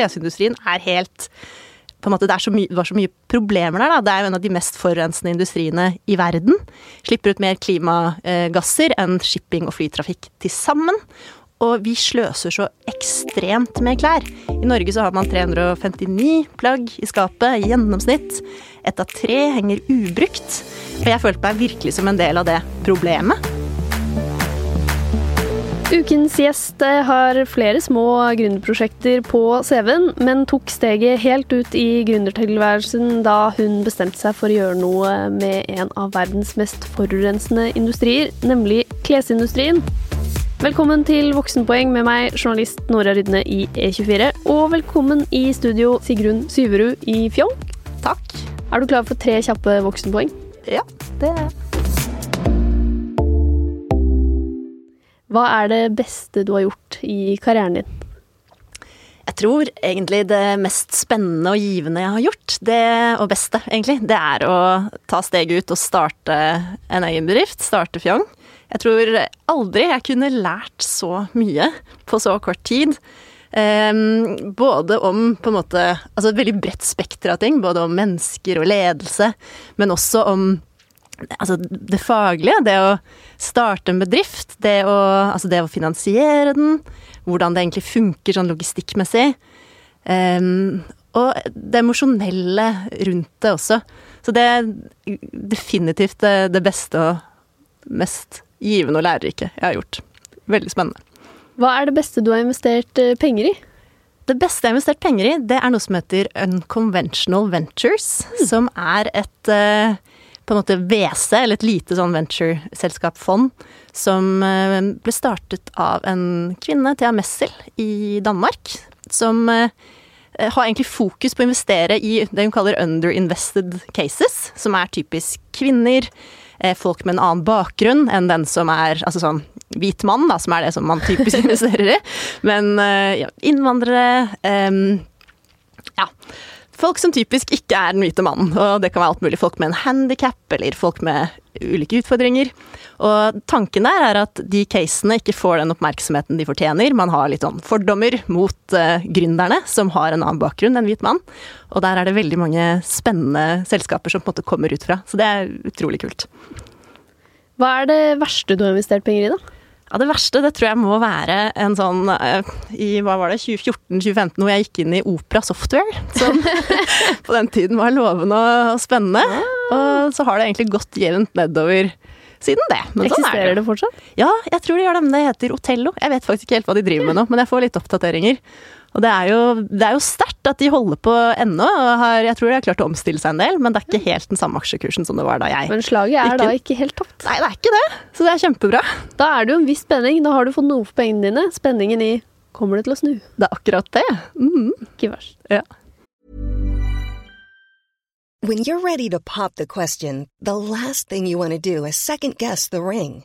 klesindustrien er helt på en måte, det, mye, det var så mye problemer der. Da. Det er jo en av de mest forurensende industriene i verden. Slipper ut mer klimagasser enn shipping og flytrafikk til sammen. Og vi sløser så ekstremt med klær. I Norge så har man 359 plagg i skapet i gjennomsnitt. Ett av tre henger ubrukt. Og jeg følte meg virkelig som en del av det problemet. Ukens gjest eh, har flere små gründerprosjekter på CV-en, men tok steget helt ut i gründertilværelsen da hun bestemte seg for å gjøre noe med en av verdens mest forurensende industrier, nemlig klesindustrien. Velkommen til Voksenpoeng med meg, journalist Nora Rydne i E24. Og velkommen i studio, Sigrun Syverud i Fjong. Takk. Er du klar for tre kjappe voksenpoeng? Ja, det er Hva er det beste du har gjort i karrieren din? Jeg tror egentlig det mest spennende og givende jeg har gjort, det, og beste egentlig, det er å ta steget ut og starte en egen bedrift. Starte Fjong. Jeg tror aldri jeg kunne lært så mye på så kort tid. Um, både om på en måte Altså et veldig bredt spekter av ting. Både om mennesker og ledelse, men også om altså det faglige. Det å starte en bedrift, det å, altså det å finansiere den, hvordan det egentlig funker sånn logistikkmessig. Um, og det emosjonelle rundt det også. Så det er definitivt det, det beste og mest givende og lærerike jeg har gjort. Veldig spennende. Hva er det beste du har investert eh, penger i? Det beste jeg har investert penger i, det er noe som heter Unconventional Ventures. Mm. Som er et uh, på en måte WC, eller et lite sånn ventureselskap-fond, som eh, ble startet av en kvinne, Thea Messel, i Danmark. Som eh, har egentlig fokus på å investere i det hun kaller underinvested cases, som er typisk kvinner, eh, folk med en annen bakgrunn enn den som er altså sånn hvit mann, da, som er det som man typisk investerer i. Men ja, innvandrere um, Ja folk som typisk ikke er den hvite mannen. Og det kan være alt mulig. Folk med en handikap, eller folk med ulike utfordringer. Og tanken der er at de casene ikke får den oppmerksomheten de fortjener. Man har litt sånn fordommer mot uh, gründerne som har en annen bakgrunn enn hvit mann. Og der er det veldig mange spennende selskaper som på en måte kommer ut fra. Så det er utrolig kult. Hva er det verste du har investert penger i, da? Ja, Det verste det tror jeg må være en sånn eh, i hva var det, 2014-2015 hvor jeg gikk inn i Opera Software. Som på den tiden var lovende og spennende. Ah. Og så har det egentlig gått jevnt nedover siden det. Men sånn Eksisterer sånn det. det fortsatt? Ja, jeg tror det gjør det. Men det heter Otello. Jeg vet faktisk ikke helt hva de driver med nå, men jeg får litt oppdateringer. Og det er jo, det jo sterkt at de holder på ennå. Jeg tror de har klart å omstille seg en del, men det er ikke helt den samme aksjekursen som det var da jeg Men slaget er ikke, da ikke helt tapt? Nei, det er ikke det. Så det er kjempebra. Da er det jo en viss spenning. Da har du fått noe for pengene dine. Spenningen i kommer det til å snu? Det er akkurat det. Mm. Ikke verst. Ja. When you're ready to pop the question, the last thing you want to do is second guess the ring.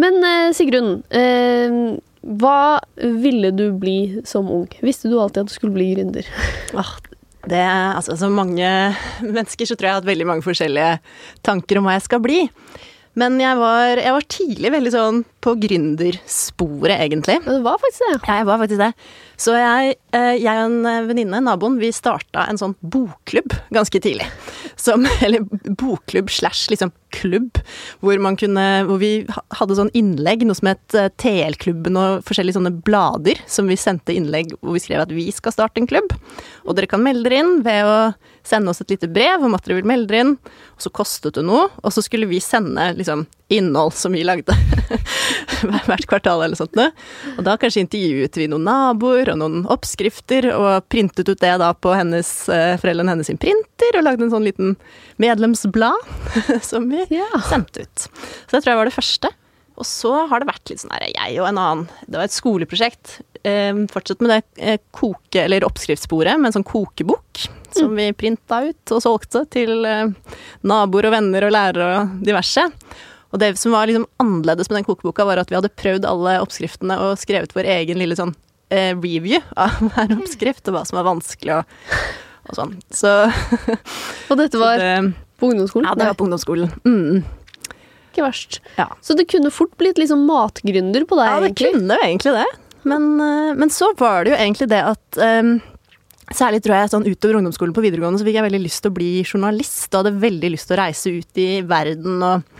Men eh, Sigrun, eh, hva ville du bli som ung? Visste du alltid at du skulle bli gründer? Ah, det, altså, som mange mennesker så tror jeg jeg har hatt veldig mange forskjellige tanker om hva jeg skal bli. Men jeg var, jeg var tidlig veldig sånn på gründersporet, egentlig. Men det var faktisk det? Ja, jeg var faktisk det. Så jeg, eh, jeg og en venninne, naboen, vi starta en sånn bokklubb ganske tidlig. Som, eller bokklubb slash liksom klubb, hvor man kunne Hvor vi hadde sånn innlegg, noe som het eh, TL-klubben og forskjellige sånne blader som vi sendte innlegg hvor vi skrev at vi skal starte en klubb. Og dere kan melde dere inn ved å sende oss et lite brev om at dere vil melde dere inn. Og så kostet det noe, og så skulle vi sende liksom innhold som vi lagde hvert kvartal eller sånt. Og da kanskje intervjuet vi noen naboer og noen oppskrifter, og printet ut det da på hennes, eh, foreldrene hennes sin printer, og lagde en sånn liten medlemsblad som vi ja. sendte ut. Så det tror jeg var det første. Og så har det vært litt sånn her, jeg og en annen Det var et skoleprosjekt. Eh, fortsatt med det eh, koke- eller oppskriftssporet med en sånn kokebok som vi printa ut og solgte til naboer og venner og lærere og diverse. Og det som var liksom annerledes med den kokeboka, var at vi hadde prøvd alle oppskriftene og skrevet vår egen lille sånn eh, review av hver oppskrift, og hva som var vanskelig og, og sånn. Så, Og dette var det, på ungdomsskolen? Ja, det var på ungdomsskolen. Mm. Ikke verst. Ja. Så det kunne fort blitt liksom matgründer på deg, Ja, det egentlig. kunne jo egentlig det. Men, eh, men så var det jo egentlig det at um, Særlig tror jeg sånn utover ungdomsskolen på videregående så fikk jeg veldig lyst til å bli journalist. Og hadde veldig lyst til å reise ut i verden og,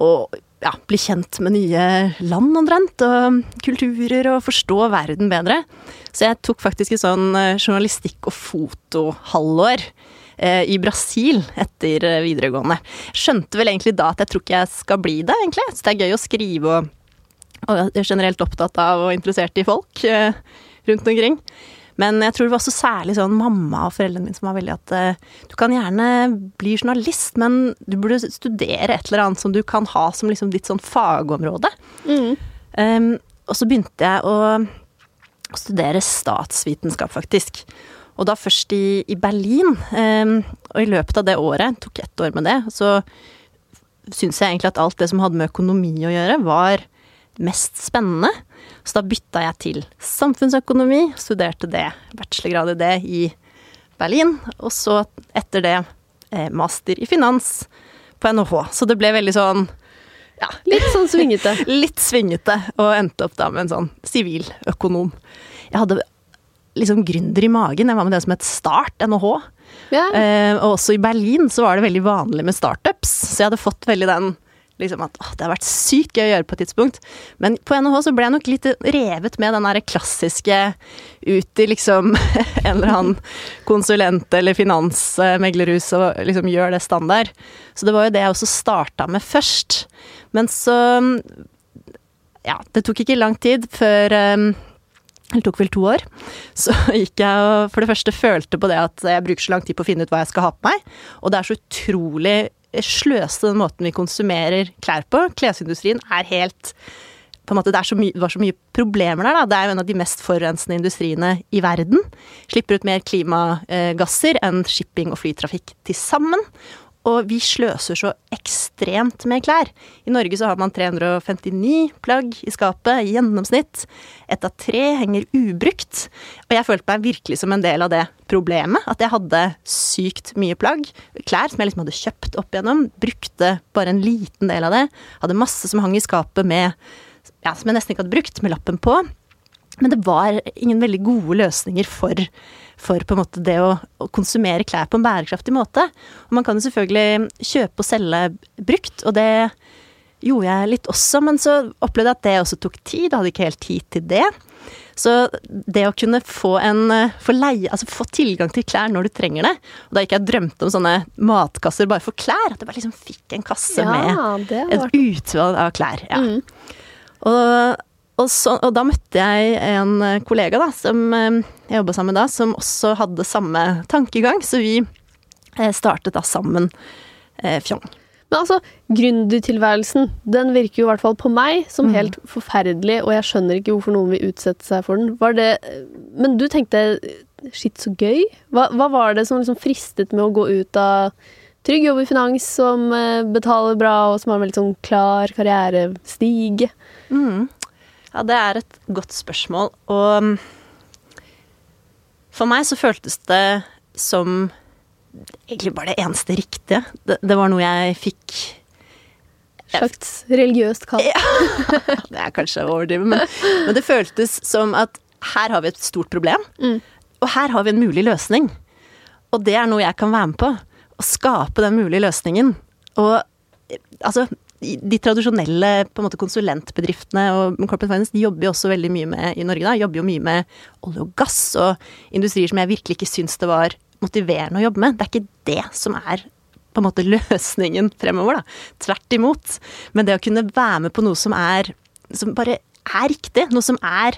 og ja, bli kjent med nye land omtrent. Og kulturer og forstå verden bedre. Så jeg tok faktisk et sånn eh, journalistikk- og fotohalvår eh, i Brasil etter eh, videregående. Skjønte vel egentlig da at jeg tror ikke jeg skal bli det, egentlig. Så det er gøy å skrive og, og er generelt opptatt av og interessert i folk rundt omkring. Men jeg tror det var også særlig sånn mamma og foreldrene mine som var veldig at eh, du kan gjerne bli journalist, men du burde studere et eller annet som du kan ha som liksom ditt sånn fagområde. Mm. Um, og så begynte jeg å, å studere statsvitenskap, faktisk. Og da først i, i Berlin. Um, og i løpet av det året, tok ett år med det, så syns jeg egentlig at alt det som hadde med økonomi å gjøre, var mest spennende. Så da bytta jeg til samfunnsøkonomi, studerte det, bachelorgrad i det i Berlin. Og så etter det eh, master i finans på NHH. Så det ble veldig sånn ja, Litt sånn svingete. litt svingete, og endte opp da med en sånn siviløkonom. Jeg hadde liksom gründer i magen. Jeg var med det som het Start, NHH. Ja. Eh, og også i Berlin så var det veldig vanlig med startups, så jeg hadde fått veldig den liksom at åh, det har vært sykt gøy å gjøre på et tidspunkt. Men på NHH så ble jeg nok litt revet med den derre klassiske ut i liksom en eller annen konsulent- eller finansmeglerhus og liksom gjør det standard. Så det var jo det jeg også starta med først. Men så Ja, det tok ikke lang tid før det tok vel to år. Så gikk jeg og for det første følte på det at jeg bruker så lang tid på å finne ut hva jeg skal ha på meg. Og det er så utrolig sløste den måten vi konsumerer klær på. Klesindustrien er helt på en måte, det, så mye, var så mye problemer der. Da. Det er jo en av de mest forurensende industriene i verden. Slipper ut mer klimagasser enn shipping og flytrafikk til sammen. Og vi sløser så ekstremt med klær. I Norge så har man 359 plagg i skapet i gjennomsnitt. Ett av tre henger ubrukt. Og jeg følte meg virkelig som en del av det problemet. At jeg hadde sykt mye plagg. Klær som jeg liksom hadde kjøpt opp igjennom. Brukte bare en liten del av det. Hadde masse som hang i skapet med ja, som jeg nesten ikke hadde brukt, med lappen på. Men det var ingen veldig gode løsninger for, for på en måte det å, å, konsumere klær på en bærekraftig måte. Og man kan jo selvfølgelig kjøpe og selge brukt, og det gjorde jeg litt også, men så opplevde jeg at det også tok tid, jeg hadde ikke helt tid til det. Så det å kunne få en få leie, altså få tilgang til klær når du trenger det Og da ikke jeg drømte om sånne matkasser bare for klær, at jeg bare liksom fikk en kasse Ja, med et utvalg av klær. Ja. Mm. Og, og, så, og da møtte jeg en kollega da, som eh, jeg jobba sammen med da, som også hadde samme tankegang, så vi eh, startet da sammen eh, Fjong. Men altså, gründertilværelsen, den virker jo i hvert fall på meg som Mhm. helt forferdelig, og jeg skjønner ikke hvorfor noen vil utsette seg for den. Var det Men du tenkte shit, så gøy? Hva, hva var det som liksom fristet med å gå ut av trygg jobb i finans, som eh, betaler bra, og som har en veldig sånn klar karrierestige? Mm. Ja, det er et godt spørsmål, og for meg så føltes det som egentlig bare det eneste riktige. Det, det var noe jeg fikk Slags religiøst kall. Det er kanskje å overdrive, men, men det føltes som at her har vi et stort problem, Mm. og her har vi en mulig løsning. Og det er noe jeg kan være med på. Å skape den mulige løsningen. Og altså de tradisjonelle måte, konsulentbedriftene og Corporate Finance de jobber jo også veldig mye med i Norge da, jobber jo mye med olje og gass og industrier som jeg virkelig ikke syns det var motiverende å jobbe med. Det er ikke det som er på en måte løsningen fremover, da. Tvert imot. Men det å kunne være med på noe som er som bare er riktig, noe som er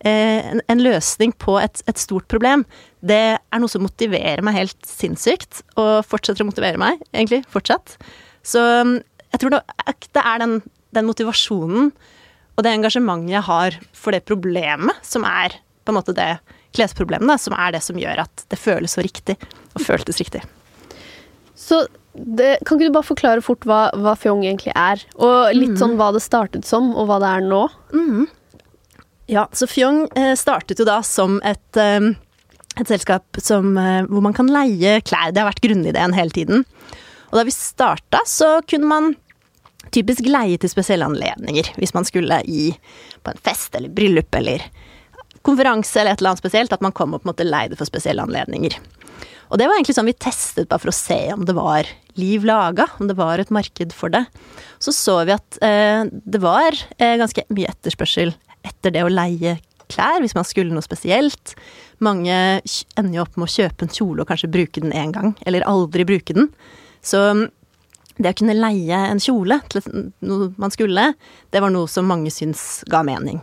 eh, en, en løsning på et, et stort problem, det er noe som motiverer meg helt sinnssykt, og fortsetter å motivere meg, egentlig, fortsatt. Så jeg tror det, ekte er den, den motivasjonen og det engasjementet jeg har for det problemet, som er på en måte det klesproblemet, som er det som gjør at det føles så riktig, og føltes riktig. Så det, kan ikke du bare forklare fort hva, hva Fjong egentlig er? Og litt Mm. sånn hva det startet som, og hva det er nå? Ja, så Fjong eh, startet jo da som et, eh, et selskap som, eh, hvor man kan leie klær. Det har vært grunnideen hele tiden. Og da vi starta, så kunne man typisk leie til spesielle anledninger. Hvis man skulle i på en fest eller bryllup eller konferanse eller et eller annet spesielt. At man kom og på en måte leide for spesielle anledninger. Og det var egentlig sånn vi testet bare for å se om det var liv laga, om det var et marked for det. Så så vi at eh, det var eh, ganske mye etterspørsel etter det å leie klær, hvis man skulle noe spesielt. Mange ender jo opp med å kjøpe en kjole og kanskje bruke den én gang, eller aldri bruke den. Så det å kunne leie en kjole til noe man skulle, det var noe som mange syns ga mening.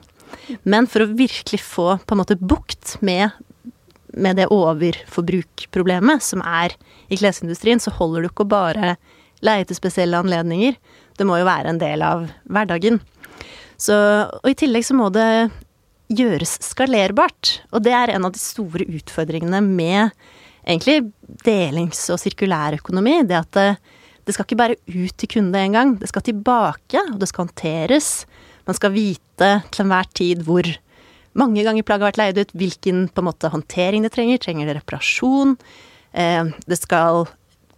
Men for å virkelig få på en måte bukt med, med det overforbrukproblemet som er i klesindustrien, så holder du ikke å bare leie til spesielle anledninger. Det må jo være en del av hverdagen. Så, og i tillegg så må det gjøres skalerbart. Og det er en av de store utfordringene med egentlig delings- og sirkulærøkonomi. Det at det, skal ikke bare ut til kunde en gang. Det skal tilbake, og det skal håndteres. Man skal vite til enhver tid hvor mange ganger plagget har vært leid ut, hvilken på en måte håndtering det trenger. Trenger det reparasjon? Eh, det skal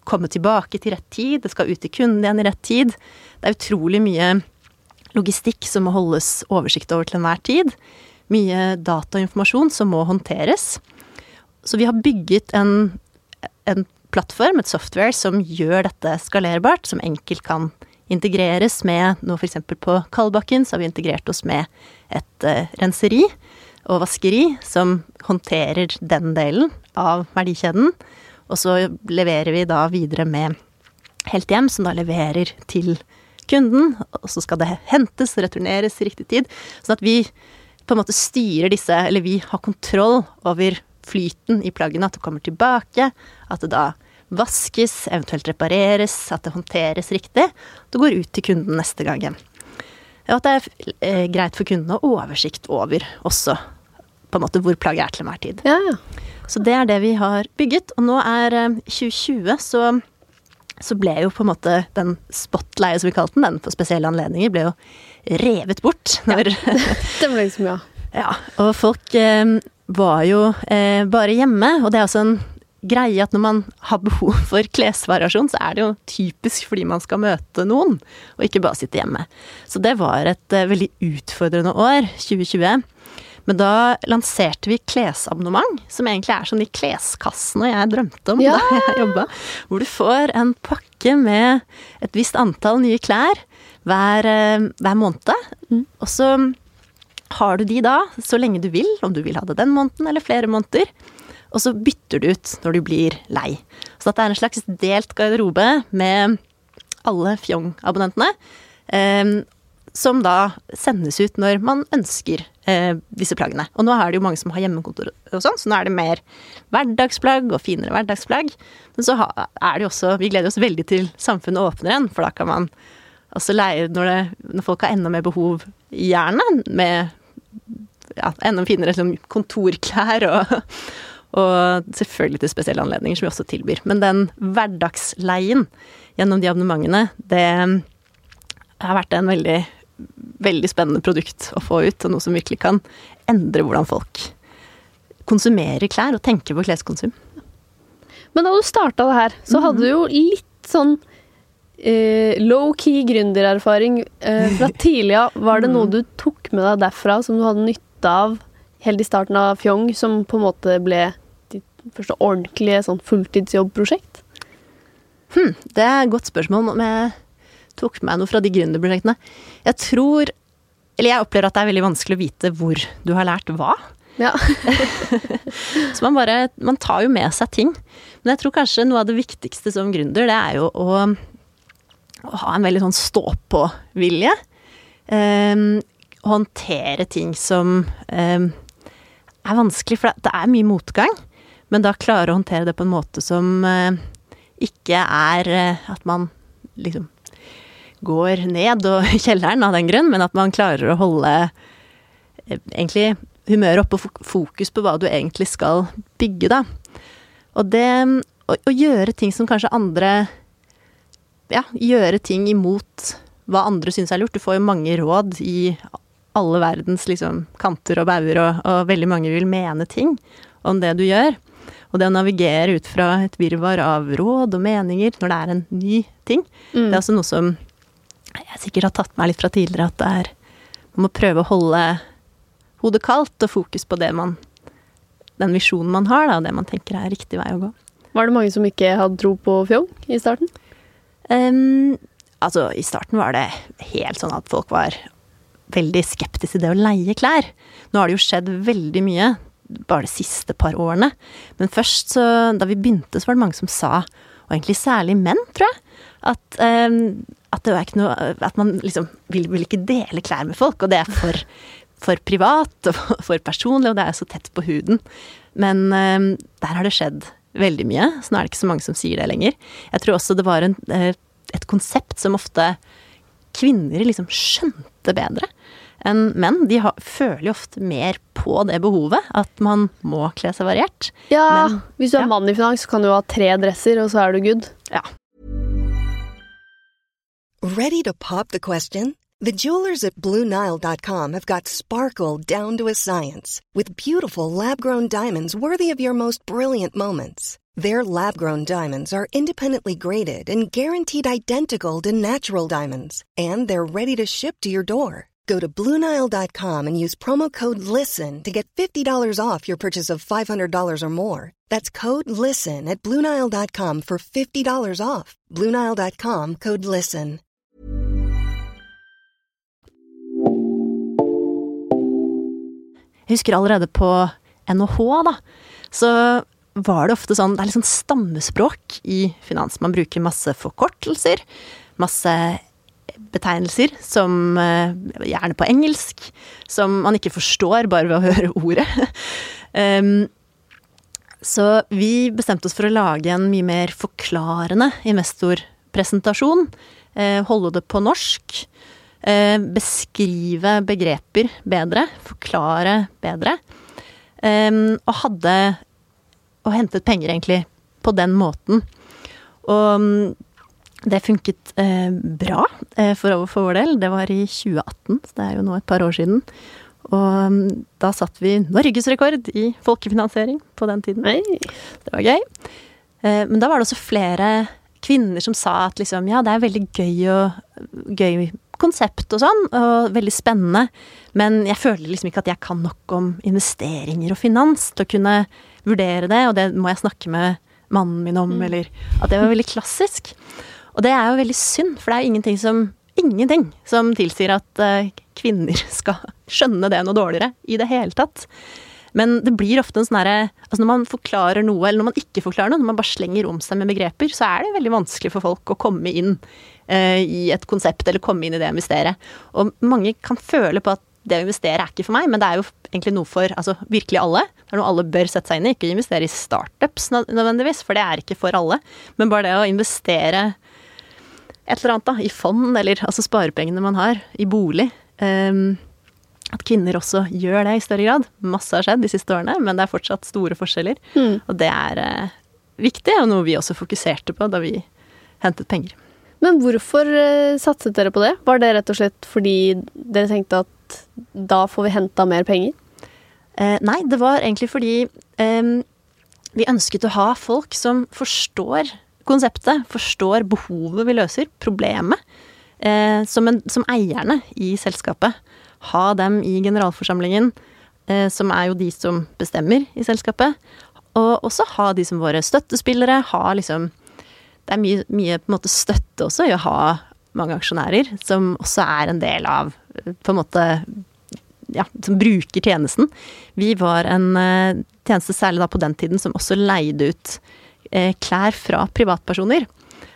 komme tilbake til rett tid. Det skal ut til kunden igjen i rett tid. Det er utrolig mye logistikk som må holdes oversikt over til enhver tid. Mye data og informasjon som må håndteres. Så vi har bygget en, en plattform, et software, som gjør dette skalerbart, som enkelt kan integreres med Nå f.eks. på Kalbakken så har vi integrert oss med et uh, renseri og vaskeri som håndterer den delen av verdikjeden. Og så leverer vi da videre med Helt hjem, som da leverer til kunden, og så skal det hentes og returneres i riktig tid. Sånn at vi på en måte styrer disse, eller vi har kontroll over flyten i plaggene, at det kommer tilbake, at det da vaskes, eventuelt repareres, at det håndteres riktig. Det går ut til kunden neste gang igjen. Og at det er eh, greit for kunden å ha oversikt over også på en måte hvor plagget er til enhver tid. Ja, ja. Så det er det vi har bygget. Og nå er eh, 2020, så, så ble jo på en måte den spotleie, som vi kalte den, den for spesielle anledninger, ble jo revet bort. Når, Det var liksom, ja. ja, og folk eh, var jo eh, bare hjemme, og det er også en greie at når man har behov for klesvariasjon, så er det jo typisk fordi man skal møte noen, og ikke bare sitte hjemme. Så det var et eh, veldig utfordrende år, 2020. Men da lanserte vi klesabonnement, som egentlig er sånn de kleskassene jeg drømte om Ja. da jeg jobba. Hvor du får en pakke med et visst antall nye klær hver, eh, hver måned. Og så har du de da så lenge du vil, om du vil ha det den måneden eller flere måneder. Og så bytter du ut når du blir lei. Så dette det er en slags delt garderobe med alle Fjong-abonnentene. Eh, som da sendes ut når man ønsker eh, disse plaggene. Og nå er det jo mange som har hjemmekontor og sånn, så nå er det mer hverdagsplagg og finere hverdagsplagg. Men så er det jo også Vi gleder oss veldig til samfunnet åpner igjen, for da kan man også leie når, det, når folk har enda mer behov, i hjernen, med ja, enda finere liksom, kontorklær og og selvfølgelig til spesielle anledninger, som vi også tilbyr. Men den hverdagsleien gjennom de abonnementene, det har vært en veldig, veldig spennende produkt å få ut, og noe som virkelig kan endre hvordan folk konsumerer klær og tenker på kleskonsum. Men da du starta det her, så hadde du jo litt sånn eh, low-key gründererfaring eh, fra tidlig av. Var det noe du tok med deg derfra som du hadde nytte av helt i starten av Fjong, som på en måte ble første ordentlige sånn fulltidsjobbprosjekt? Det er et godt spørsmål om jeg tok med noe fra de gründerprosjektene. Jeg tror Eller jeg opplever at det er veldig vanskelig å vite hvor du har lært hva. Ja. Så man bare Man tar jo med seg ting. Men jeg tror kanskje noe av det viktigste som gründer, det er jo å, å ha en veldig sånn stå-på-vilje. Um, håndtere ting som um, er vanskelig, for det er mye motgang. Men da klare å håndtere det på en måte som uh, ikke er uh, at man liksom går ned og kjelleren av den grunn, men at man klarer å holde eh, egentlig humøret oppe og fokus på hva du egentlig skal bygge, da. Og det å, å gjøre ting som kanskje andre Ja, gjøre ting imot hva andre syns er lurt. Du får jo mange råd i alle verdens liksom, kanter og bauger, og, og veldig mange vil mene ting om det du gjør. Og det å navigere ut fra et virvar av råd og meninger når det er en ny ting, mm. det er også noe som jeg sikkert har tatt meg litt fra tidligere, at det er Man må prøve å holde hodet kaldt og fokus på det man Den visjonen man har, da, og det man tenker er riktig vei å gå. Var det mange som ikke hadde tro på fjong i starten? Um, altså, i starten var det helt sånn at folk var veldig skeptiske til det å leie klær. Nå har det jo skjedd veldig mye bare de siste par årene. Men først, så, da vi begynte, så var det mange som sa, og egentlig særlig menn, tror jeg, at, um, at noe At man liksom vil, vil, ikke dele klær med folk, og det er for, for privat og for personlig, og det er så tett på huden. Men um, der har det skjedd veldig mye, så nå er det ikke så mange som sier det lenger. Jeg tror også det var en, eh, et konsept som ofte kvinner liksom skjønte bedre menn. De har, føler jo ofte mer på det behovet, at man må kle seg variert. Ja, Men, hvis du er ja. mann i finans, så kan du ha tre dresser, og så er du good. Ja. Ready to pop the question? The jewelers at BlueNile.com have got sparkle down to a science with beautiful lab-grown diamonds worthy of your most brilliant moments. Their lab-grown diamonds are independently graded and guaranteed identical to natural diamonds, and they're ready to ship to your door. Go to Bluenile.com and use promo code LISTEN to get $50 off your purchase of $500 or more. That's code LISTEN at Bluenile.com for $50 off. Bluenile.com code LISTEN. Jeg husker allerede på NHH, da, så var det ofte sånn Det er litt sånn stammespråk i finans. Man bruker masse forkortelser, masse betegnelser som eh, gjerne på engelsk, som man ikke forstår bare ved å høre ordet. um, så vi bestemte oss for å lage en mye mer forklarende investorpresentasjon. Eh, holde det på norsk. Eh, beskrive begreper bedre. Forklare bedre. Eh, og hadde Og hentet penger, egentlig, på den måten. Og det funket eh, bra eh, for, for, vår del. Det var i 2018, så det er jo nå et par år siden. Og um, da satt vi norgesrekord i folkefinansiering på den tiden. Hey. Det var gøy. Eh, men da var det også flere kvinner som sa at liksom, ja, det er veldig gøy og gøy konsept og sånn, og veldig spennende, men jeg føler liksom ikke at jeg kan nok om investeringer og finans til å kunne vurdere det, og det må jeg snakke med mannen min om, mm. eller at det var veldig klassisk. Og det er jo veldig synd, for det er ingenting som, ingenting som tilsier at uh, kvinner skal skjønne det noe dårligere i det hele tatt. Men det blir ofte en sånn herre Altså når man forklarer noe, eller når man ikke forklarer noe, når man bare slenger om seg med begreper, så er det veldig vanskelig for folk å komme inn eh, i et konsept, eller komme inn i det å investere. Og mange kan føle på at det å investere er ikke for meg, men det er jo egentlig noe for altså, virkelig alle. Det er noe alle bør sette seg inn i. Ikke investere i startups nødvendigvis, for det er ikke for alle. Men bare det å investere et eller annet, da, i fond, eller altså sparepengene man har, i bolig. Um, at kvinner også gjør det i større grad. Masse har skjedd de siste årene, men det er fortsatt store forskjeller. Mm. Og det er uh, viktig, og noe vi også fokuserte på da vi hentet penger. Men hvorfor uh, satset dere på det? Var det rett og slett fordi dere tenkte at da får vi henta mer penger? Uh, nei, det var egentlig fordi um, vi ønsket å ha folk som forstår konseptet, forstår behovet vi løser, problemet, eh, som, en, som, eierne i selskapet. Ha dem i generalforsamlingen, eh, som er jo de som bestemmer i selskapet. Og også ha de som våre støttespillere. Ha liksom Det er mye, mye på en måte støtte også i å ha mange aksjonærer, som også er en del av på en måte ja, som bruker tjenesten. Vi var en uh, tjeneste, særlig da på den tiden, som også leide ut Eh, klær fra privatpersoner.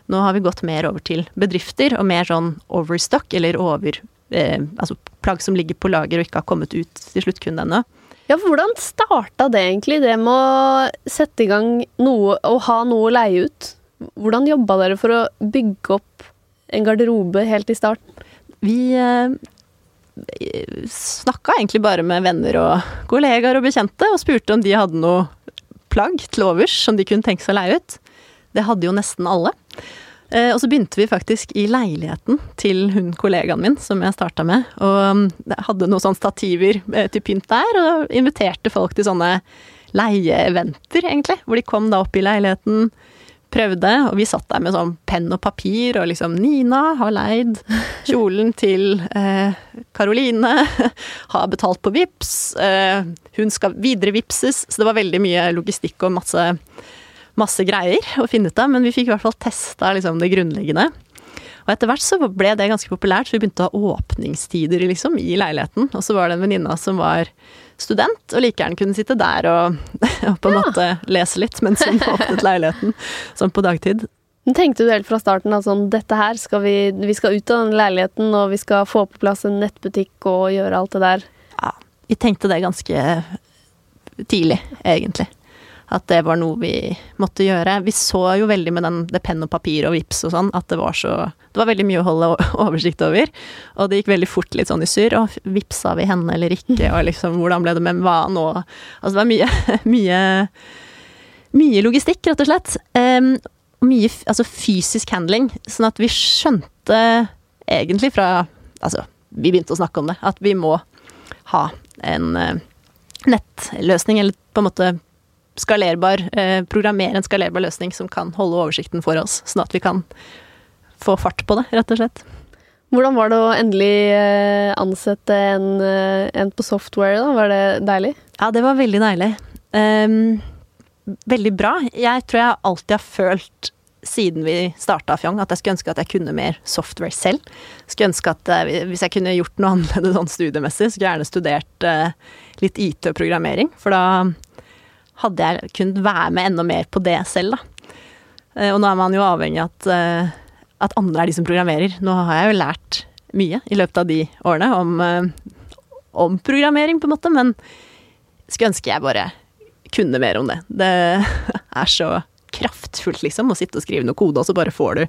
Nå har vi gått mer over til bedrifter, og mer sånn overstock, eller over eh, Altså plagg som ligger på lager og ikke har kommet ut til sluttkunde ennå. Ja, for hvordan starta det egentlig, det med å sette i gang noe og ha noe å leie ut? Hvordan jobba dere for å bygge opp en garderobe helt i starten? Vi eh, snakka egentlig bare med venner og kollegaer og bekjente, og spurte om de hadde noe plagg til overs som de kunne tenke seg å leie ut. Det hadde jo nesten alle. Eh, og så begynte vi faktisk i leiligheten til hun kollegaen min som jeg starta med. Og um, hadde noen sånne stativer eh, til pynt der, og inviterte folk til sånne leieeventer, egentlig. Hvor de kom da opp i leiligheten, prøvde, og vi satt der med sånn penn og papir og liksom Nina har leid kjolen til Karoline, eh, har betalt på VIPS, eh, hun skal videre vipses, så det var veldig mye logistikk og masse masse greier å finne ut av, men vi fikk i hvert fall testa liksom, det grunnleggende. Og etter hvert så ble det ganske populært, så vi begynte å ha åpningstider liksom, i leiligheten. Og så var det en venninne som var student, og like gjerne kunne sitte der og, og på en ja. måte lese litt mens hun åpnet leiligheten, sånn på dagtid. Tenkte du helt fra starten at sånn, dette her skal vi, vi skal ut av den leiligheten, og vi skal få på plass en nettbutikk og gjøre alt det der? Ja, vi tenkte det ganske tidlig, egentlig at det var noe vi måtte gjøre. Vi så jo veldig med den, det penn og papir og vips og sånn, at det var så Det var veldig mye å holde oversikt over. Og det gikk veldig fort litt sånn i surr. Og vipsa vi henne eller ikke? Og liksom hvordan ble det med hva nå? Altså det var mye, mye Mye logistikk, rett og slett. Um, mye altså fysisk handling. Sånn at vi skjønte egentlig fra Altså, vi begynte å snakke om det, at vi må ha en uh, nettløsning, eller på en måte skalerbar, eh, programmere en skalerbar løsning som kan holde oversikten for oss, sånn at vi kan få fart på det, rett og slett. Hvordan var det å endelig eh, ansette en, eh, en på software, da? Var det deilig? Ja, det var veldig deilig. Um, veldig bra. Jeg tror jeg alltid har følt siden vi starta Fjong, at jeg skulle ønske at jeg kunne mer software selv. Skulle ønske at Hvis jeg kunne gjort noe annerledes sånn studiemessig, skulle jeg gjerne studert uh, litt IT og programmering. For da hadde jeg kunnet være med enda mer på det selv, da. Eh, og nå er man jo avhengig av at, eh, at andre er de som programmerer. Nå har jeg jo lært mye i løpet av de årene om, eh, om programmering, på en måte, men skulle ønske jeg bare kunne mer om det. Det er så kraftfullt, liksom, å sitte og skrive noe kode, og så bare får du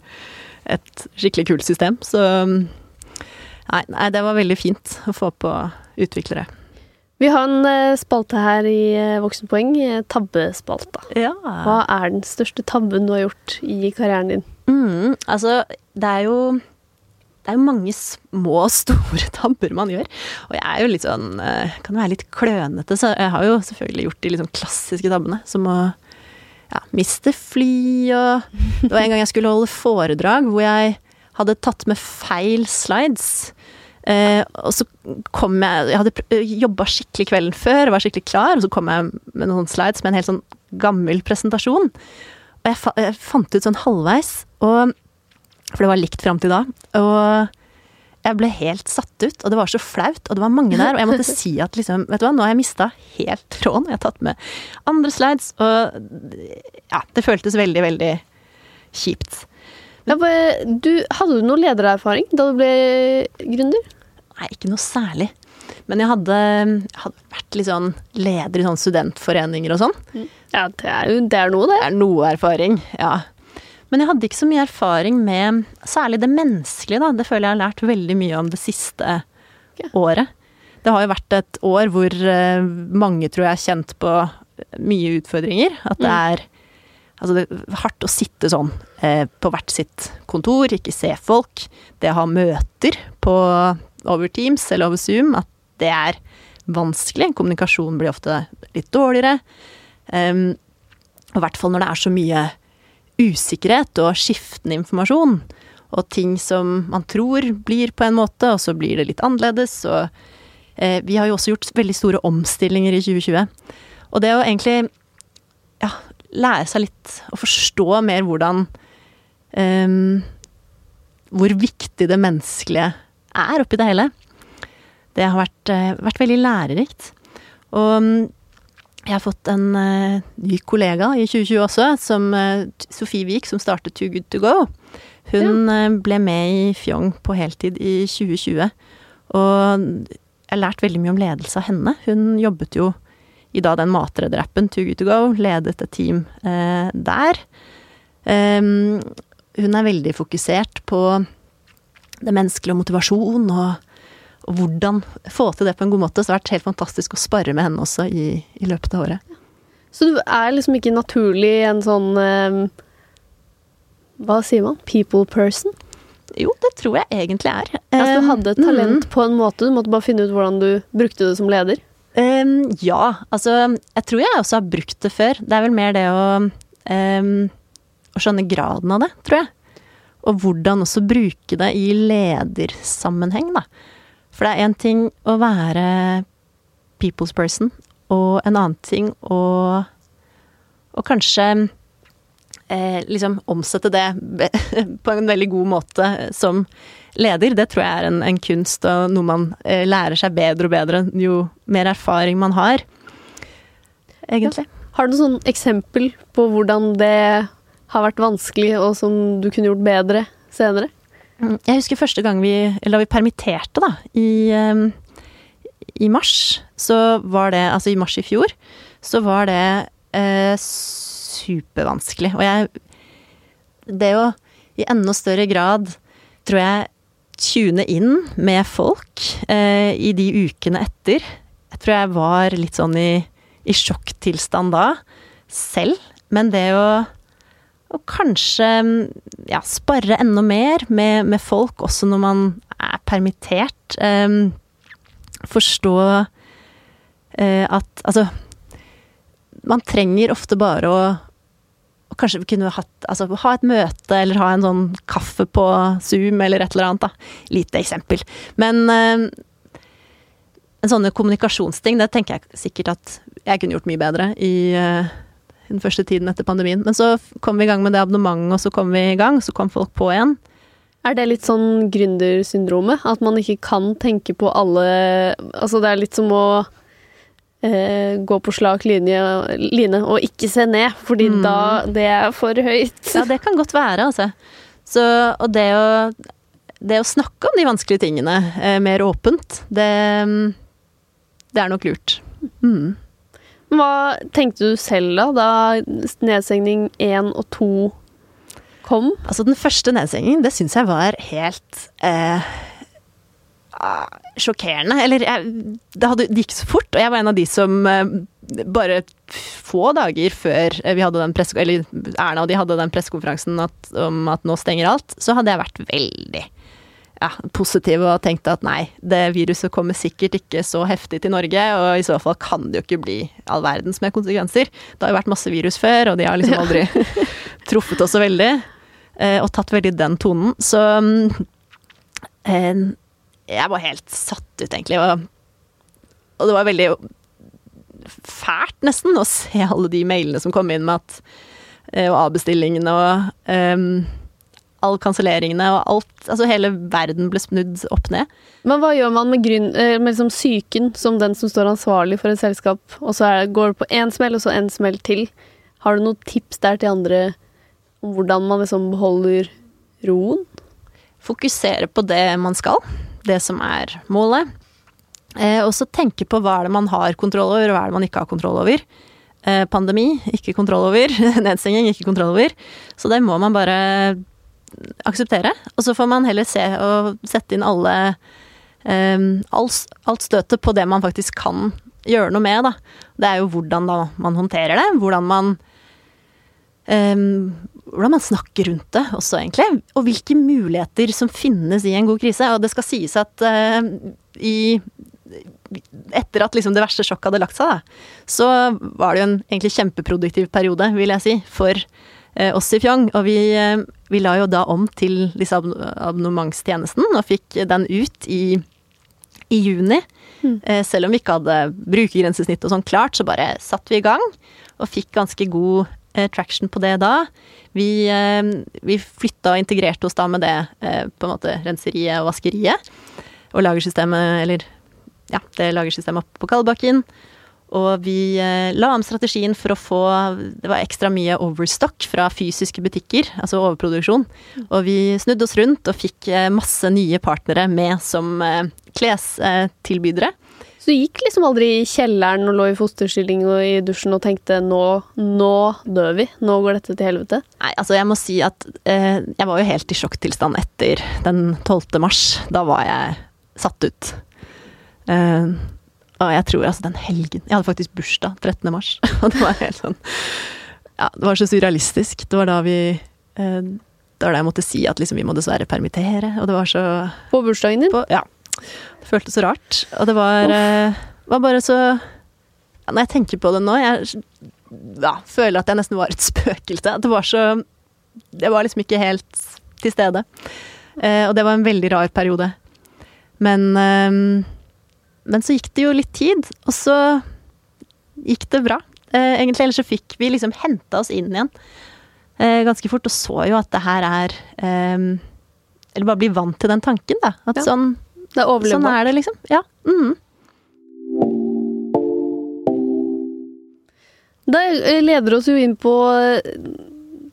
et skikkelig kult system. Så nei, nei, det var veldig fint å få på utviklere. Vi har en eh, spalte her i eh, Voksenpoeng, eh, tabbespalta. Ja. Hva er den største tabben du har gjort i karrieren din? Mm, altså, det er jo det er jo mange små og store tabber man gjør. Og jeg er jo litt sånn Kan være litt klønete, så jeg har jo selvfølgelig gjort de liksom klassiske tabbene. Som å ja, miste fly og Det var en gang jeg skulle holde foredrag hvor jeg hadde tatt med feil slides. Eh, og så kom jeg Jeg hadde jobba skikkelig kvelden før, og var skikkelig klar, og så kom jeg med noen slides med en helt sånn gammel presentasjon. Og jeg, fa jeg fant ut sånn halvveis, og, for det var likt fram til da. Og jeg ble helt satt ut, og det var så flaut, og det var mange der. Og jeg måtte si at liksom, vet du hva, nå har jeg mista helt tråden. Jeg har tatt med andre slides, og ja, det føltes veldig, veldig kjipt. Ja, du, hadde du noe ledererfaring da du ble gründer? Nei, ikke noe særlig. Men jeg hadde, hadde vært litt sånn leder i sånn studentforeninger og sånn. Mm. Ja, det er jo det er noe, det. Det er noe erfaring, ja. Men jeg hadde ikke så mye erfaring med særlig det menneskelige, da. Det føler jeg har lært veldig mye om det siste okay. året. Det har jo vært et år hvor eh, mange tror jeg har kjent på mye utfordringer. At det mm. er Altså det er hardt å sitte sånn på hvert sitt kontor, ikke se folk. Det å ha møter på, over Teams eller over Zoom, at det er vanskelig. Kommunikasjonen blir ofte litt dårligere. Um, og i hvert fall når det er så mye usikkerhet og skiftende informasjon. Og ting som man tror blir på en måte, og så blir det litt annerledes. Og eh, vi har jo også gjort veldig store omstillinger i 2020. Og det å egentlig ja, lære seg litt å forstå mer hvordan um, Hvor viktig det menneskelige er oppi det hele. Det har vært, uh, vært veldig lærerikt. Og um, jeg har fått en uh, ny kollega i 2020 også, som uh, Sofie Wiik, som startet Too Good To Go. Hun ja. ble med i Fjong på heltid i 2020. Og jeg har lært veldig mye om ledelse av henne. Hun jobbet jo i da den matrederappen Too Good To Go, ledet et team eh, der. Um, hun er veldig fokusert på det menneskelige og motivasjon og, og, hvordan få til det på en god måte. Så det har vært helt fantastisk å spare med henne også i, i løpet av året. Så du er liksom ikke naturlig en sånn eh, Hva sier man? People person? Jo, det tror jeg egentlig er. Altså, du hadde et talent mm. på en måte, du måtte bare finne ut hvordan du brukte det som leder? Um, ja, altså Jeg tror jeg også har brukt det før. Det er vel mer det å um, Å skjønne graden av det, tror jeg. Og hvordan også bruke det i ledersammenheng, da. For det er én ting å være people's person, og en annen ting å, Og kanskje eh, liksom omsette det på en veldig god måte som leder. Det tror jeg er en, en kunst og noe man eh, lærer seg bedre og bedre jo mer erfaring man har. Egentlig. Ja. Har du noe sånn eksempel på hvordan det har vært vanskelig, og som du kunne gjort bedre senere? Mm, jeg husker første gang vi, eller da vi permitterte, da, i um, i mars så var det Altså i mars i fjor så var det eh, supervanskelig. Og jeg Det å i enda større grad, tror jeg, tune inn med folk eh, i de ukene etter Jeg tror jeg var litt sånn i, i sjokktilstand da, selv. Men det å og kanskje ja, spare enda mer med, med, folk, også når man er permittert. Um, forstå uh, at Altså, man trenger ofte bare å, å kanskje kunne hatt, altså, ha et møte eller ha en sånn kaffe på Zoom eller et eller annet, da. Lite eksempel. Men uh, sånne kommunikasjonsting, det tenker jeg sikkert at jeg kunne gjort mye bedre i eh, den første tiden etter pandemien. Men så kom vi i gang med det abonnementet, og så kom vi i gang, så kom folk på igjen. Er det litt sånn gründersyndromet? At man ikke kan tenke på alle Altså, det er litt som å eh, gå på slak linje, line og ikke se ned, fordi mm. da Det er for høyt. Ja, det kan godt være, altså. Så, og det å, det å snakke om de vanskelige tingene eh, mer åpent, det, det er nok lurt. Mm. Hva tenkte du selv da, da nedstengning én og to kom? Altså, den første nedstengingen, det syns jeg var helt eh, ah, sjokkerende. Eller jeg, det, hadde, det, gikk så fort, og jeg var en av de som eh, bare få dager før vi hadde den presse... Eller Erna og de hadde den pressekonferansen om at nå stenger alt, så hadde jeg vært veldig ja, positive og tenkte at nei, det viruset kommer sikkert ikke så heftig til Norge, og i så fall kan det jo ikke bli all verdens med konsekvenser. Det har jo vært masse virus før, og de har liksom aldri truffet oss så veldig. Eh, og tatt veldig den tonen. Så eh, jeg var helt satt ut, egentlig. Og, og, det var veldig fælt, nesten, å se alle de mailene som kom inn med at eh, Og avbestillingene og um, alle kanselleringene og alt. Altså hele verden ble snudd opp ned. Men hva gjør man med, grunn, med liksom psyken som den som står ansvarlig for et selskap, og så det, går det på én smell, og så en smell til? Har du noen tips der til andre om hvordan man liksom beholder roen? Fokusere på det man skal, det som er målet. Eh, og så tenke på hva er det man har kontroll over, og hva er det man ikke har kontroll over. Eh, pandemi, ikke kontroll over. Nedstenging, ikke kontroll over. Så det må man bare akseptere. Og så får man heller se og sette inn alle eh, alt støtet på det man faktisk kan gjøre noe med, da. Det er jo hvordan da man håndterer det. Hvordan man um, hvordan man snakker rundt det også, egentlig. Og hvilke muligheter som finnes i en god krise. Og det skal sies at uh, i etter at liksom det verste sjokket hadde lagt seg, da, så var det jo en egentlig kjempeproduktiv periode, vil jeg si, for oss i Fjong. Og vi, uh, vi, la jo da om til disse abonnementstjenesten, og fikk den ut i, i juni. Mm. Uh, selv om vi ikke hadde brukergrensesnitt og sånn klart, så bare satte vi i gang. Og fikk ganske god Eh, traction på det da. Vi, eh, vi flytta og integrerte oss da med det eh, på en måte renseriet og vaskeriet. Og lagersystemet, eller ja, det lagersystemet oppe på Kalbakken. Og vi la om strategien for å få Det var ekstra mye overstock fra fysiske butikker, altså overproduksjon. Og vi snudde oss rundt og fikk masse nye partnere med som klestilbydere. Så du gikk liksom aldri i kjelleren og lå i fosterstilling og i dusjen og tenkte nå, nå dør vi, nå går dette til helvete? Nei, altså jeg må si at eh, jeg var jo helt i sjokktilstand etter den 12. mars. Da var jeg satt ut. Eh, og jeg tror altså den helgen Jeg hadde faktisk bursdag 13. mars, og det var helt sånn Ja, det var så surrealistisk. Det var da vi eh, Det var da jeg måtte si at liksom vi må dessverre permittere, og det var så På bursdagen din? på, Ja. Det føltes så rart. Og det var, eh, var bare så ja, Når jeg tenker på det nå, jeg ja, føler at jeg nesten var et spøkelse. Det var så Jeg var liksom ikke helt til stede. Eh, og det var en veldig rar periode. Men eh, Men så gikk det jo litt tid, og så gikk det bra. Eh, egentlig, ellers så fikk vi liksom henta oss inn igjen eh, ganske fort, og så jo at det her er eh, Eller bare bli vant til den tanken, da. At Ja. sånn, Det er sånn er det, liksom. Ja. Mm. Det eh, leder oss jo inn på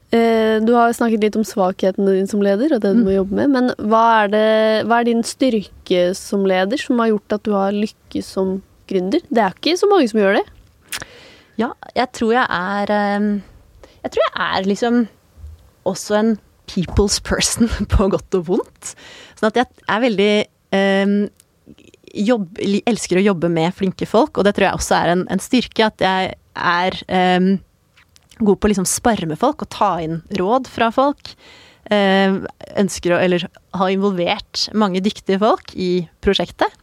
Du har snakket litt om svakhetene dine som leder, og det du må jobbe med. Men hva er, det, hva er din styrke som leder som har gjort at du har lykkes som gründer? Det er ikke så mange som gjør det. Ja, jeg tror jeg er ehm, Jeg tror jeg er liksom også en people's person på godt og vondt. Sånn at jeg er veldig ehm, jobb, elsker å jobbe med flinke folk, og det tror jeg også er en, en styrke. At jeg er god på å liksom spare med folk og ta inn råd fra folk. Ehm, ønsker å, eller har involvert mange dyktige folk i prosjektet.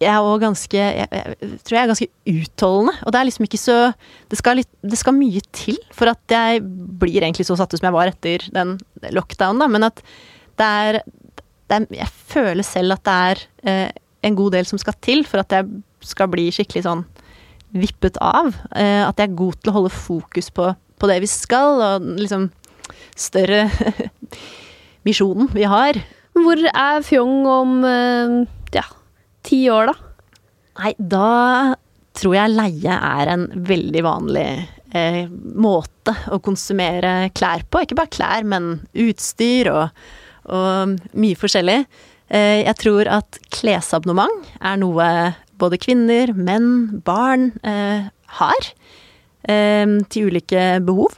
Jeg er også ganske jeg, jeg tror jeg er ganske utholdende. Og det er liksom ikke så det skal, litt, det skal mye til for at jeg blir egentlig så satt ut som jeg var etter den lockdown, da. Men at det er, det er Jeg føler selv at det er eh, en god del som skal til for at jeg skal bli skikkelig sånn vippet av. Eh, at jeg er god til å holde fokus på, på det vi skal, og liksom større visjonen vi har. Hvor er Fjong om eh, ja, ti år, da? Nei, da tror jeg leie er en veldig vanlig eh, måte å konsumere klær på. Ikke bare klær, men utstyr og, og mye forskjellig. Eh, jeg tror at klesabonnement er noe både kvinner, menn, barn eh, har. Eh, til ulike behov.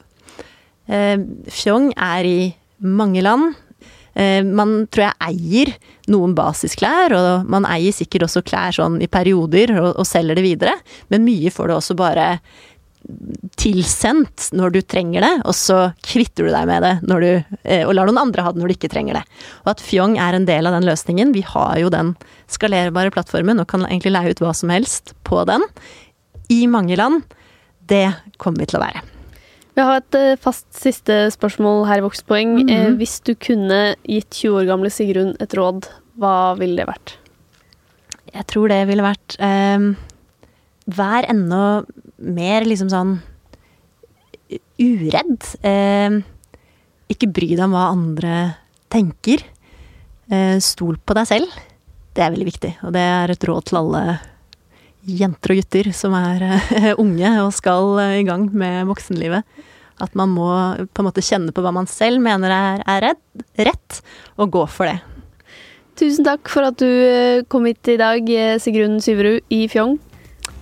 Eh, Fjong er i mange land. Man tror jeg eier noen basisklær, og man eier sikkert også klær sånn i perioder og, og selger det videre, men mye får det også bare tilsendt når du trenger det, og så kvitter du deg med det når du, eh, og lar noen andre ha det når du ikke trenger det. Og at Fjong er en del av den løsningen. Vi har jo den skalerbare plattformen og kan egentlig leie ut hva som helst på den. I mange land. Det kommer vi til å være. Vi har et eh, fast siste spørsmål her i Vokspoeng. Mm -hmm. hvis du kunne gitt 20 år gamle Sigrun et råd, hva ville det vært? Jeg tror det ville vært eh, Vær enda mer liksom sånn uredd. Eh, ikke bry deg om hva andre tenker. Eh, stol på deg selv. Det er veldig viktig, og det er et råd til alle jenter og gutter som er eh, unge og skal eh, i gang med voksenlivet. At man må på en måte kjenne på hva man selv mener er, er redd, rett, og gå for det. Tusen takk for at du eh, kom hit i dag, Sigrun Syverud i Fjong.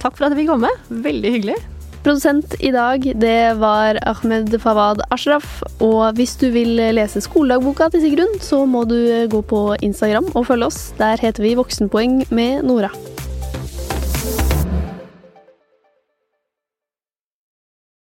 Takk for at jeg fikk komme. Veldig hyggelig. Produsent i dag, det var Ahmed Fawad Ashraf. Og hvis du vil lese skoledagboka til Sigrun, så må du gå på Instagram og følge oss. Der heter vi Voksenpoeng med Nora.